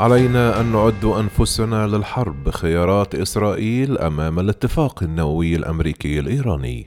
علينا أن نعد أنفسنا للحرب بخيارات إسرائيل أمام الاتفاق النووي الأمريكي الإيراني.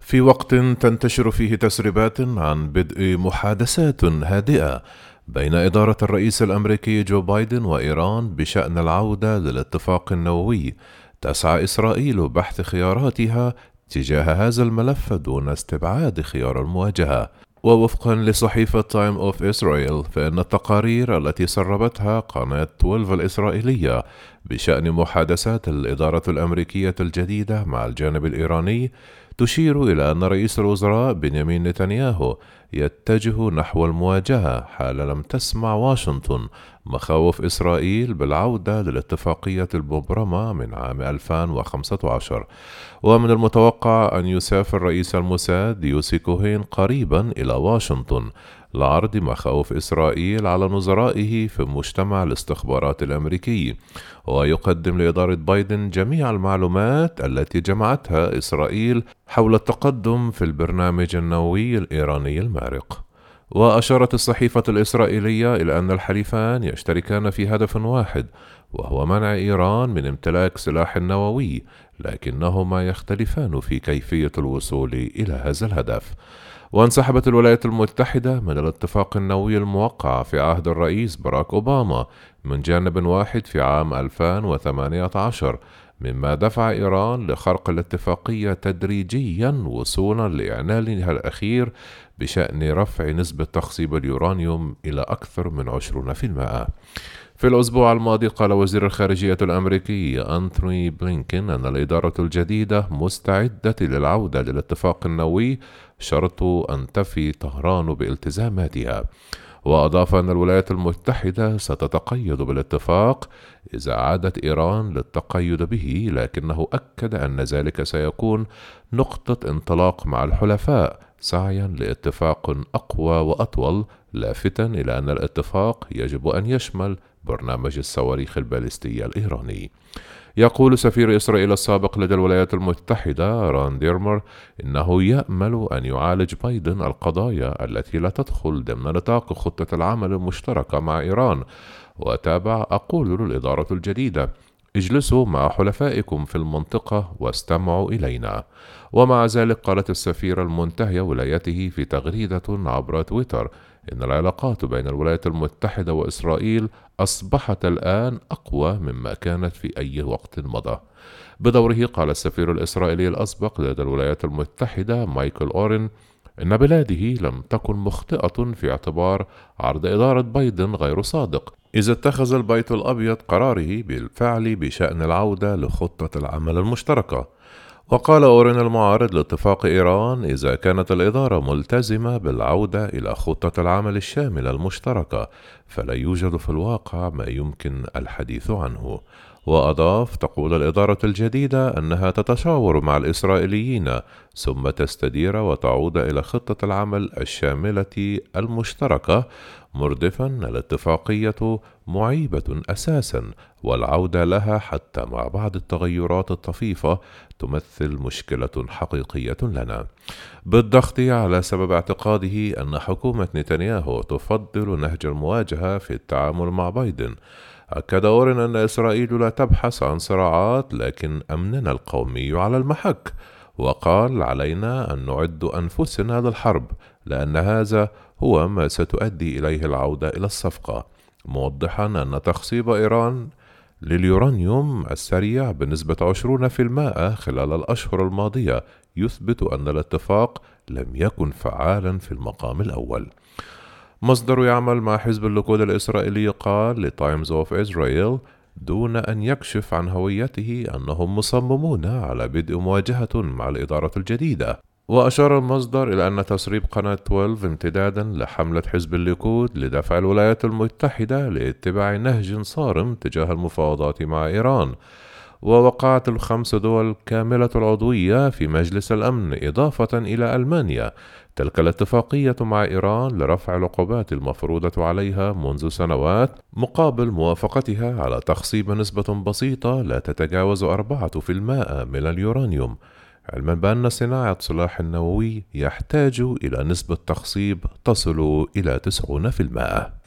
في وقت تنتشر فيه تسريبات عن بدء محادثات هادئة بين إدارة الرئيس الأمريكي جو بايدن وإيران بشأن العودة للاتفاق النووي تسعى إسرائيل بحث خياراتها تجاه هذا الملف دون استبعاد خيار المواجهة. ووفقا لصحيفة تايم اوف اسرائيل فإن التقارير التي سربتها قناة 12 الإسرائيلية بشأن محادثات الإدارة الأمريكية الجديدة مع الجانب الإيراني تشير إلى أن رئيس الوزراء بنيامين نتنياهو يتجه نحو المواجهة حال لم تسمع واشنطن مخاوف إسرائيل بالعودة للاتفاقية المبرمة من عام 2015 ومن المتوقع أن يسافر رئيس الموساد يوسي كوهين قريبا إلى واشنطن. لعرض مخاوف إسرائيل على نظرائه في مجتمع الاستخبارات الأمريكي ويقدم لإدارة بايدن جميع المعلومات التي جمعتها إسرائيل حول التقدم في البرنامج النووي الإيراني المارق وأشارت الصحيفة الإسرائيلية إلى أن الحليفان يشتركان في هدف واحد وهو منع إيران من امتلاك سلاح نووي لكنهما يختلفان في كيفية الوصول إلى هذا الهدف. وانسحبت الولايات المتحدة من الاتفاق النووي الموقع في عهد الرئيس باراك أوباما من جانب واحد في عام 2018 مما دفع إيران لخرق الاتفاقية تدريجيا وصولا لإعلانها الأخير بشأن رفع نسبة تخصيب اليورانيوم إلى أكثر من 20%. في الأسبوع الماضي قال وزير الخارجية الأمريكي أنتوني بلينكين أن الإدارة الجديدة مستعدة للعودة للاتفاق النووي شرط أن تفي طهران بالتزاماتها وأضاف أن الولايات المتحدة ستتقيد بالاتفاق إذا عادت إيران للتقيد به لكنه أكد أن ذلك سيكون نقطة انطلاق مع الحلفاء سعيا لاتفاق أقوى وأطول لافتا إلى أن الاتفاق يجب أن يشمل برنامج الصواريخ البالستية الإيراني. يقول سفير إسرائيل السابق لدى الولايات المتحدة ران ديرمر إنه يأمل أن يعالج بايدن القضايا التي لا تدخل ضمن نطاق خطة العمل المشتركة مع إيران. وتابع أقول للإدارة الجديدة اجلسوا مع حلفائكم في المنطقة واستمعوا إلينا ومع ذلك قالت السفيرة المنتهية ولايته في تغريدة عبر تويتر إن العلاقات بين الولايات المتحدة وإسرائيل أصبحت الآن أقوى مما كانت في أي وقت مضى. بدوره قال السفير الإسرائيلي الأسبق لدى الولايات المتحدة مايكل أورين إن بلاده لم تكن مخطئة في اعتبار عرض إدارة بايدن غير صادق إذا اتخذ البيت الأبيض قراره بالفعل بشأن العودة لخطة العمل المشتركة. وقال أورين المعارض لاتفاق إيران إذا كانت الإدارة ملتزمة بالعودة إلى خطة العمل الشاملة المشتركة فلا يوجد في الواقع ما يمكن الحديث عنه. وأضاف تقول الإدارة الجديدة أنها تتشاور مع الإسرائيليين ثم تستدير وتعود إلى خطة العمل الشاملة المشتركة مردفا الاتفاقية معيبة أساسا والعودة لها حتى مع بعض التغيرات الطفيفة تمثل مشكلة حقيقية لنا. بالضغط على سبب اعتقاده أن حكومة نتنياهو تفضل نهج المواجهة في التعامل مع بايدن. أكد أورين أن إسرائيل لا تبحث عن صراعات لكن أمننا القومي على المحك وقال علينا أن نعد أنفسنا للحرب لأن هذا هو ما ستؤدي إليه العودة إلى الصفقة موضحا أن تخصيب إيران لليورانيوم السريع بنسبة 20% خلال الأشهر الماضية يثبت أن الاتفاق لم يكن فعالا في المقام الأول. مصدر يعمل مع حزب الليكود الإسرائيلي قال لتايمز أوف إسرائيل دون أن يكشف عن هويته أنهم مصممون على بدء مواجهة مع الإدارة الجديدة. وأشار المصدر إلى أن تسريب قناة 12 امتدادا لحملة حزب الليكود لدفع الولايات المتحدة لاتباع نهج صارم تجاه المفاوضات مع إيران. ووقعت الخمس دول كاملة العضوية في مجلس الأمن إضافة إلى ألمانيا تلك الاتفاقية مع إيران لرفع العقوبات المفروضة عليها منذ سنوات مقابل موافقتها على تخصيب نسبة بسيطة لا تتجاوز 4% من اليورانيوم علما بأن صناعة سلاح النووي يحتاج إلى نسبة تخصيب تصل إلى 90%.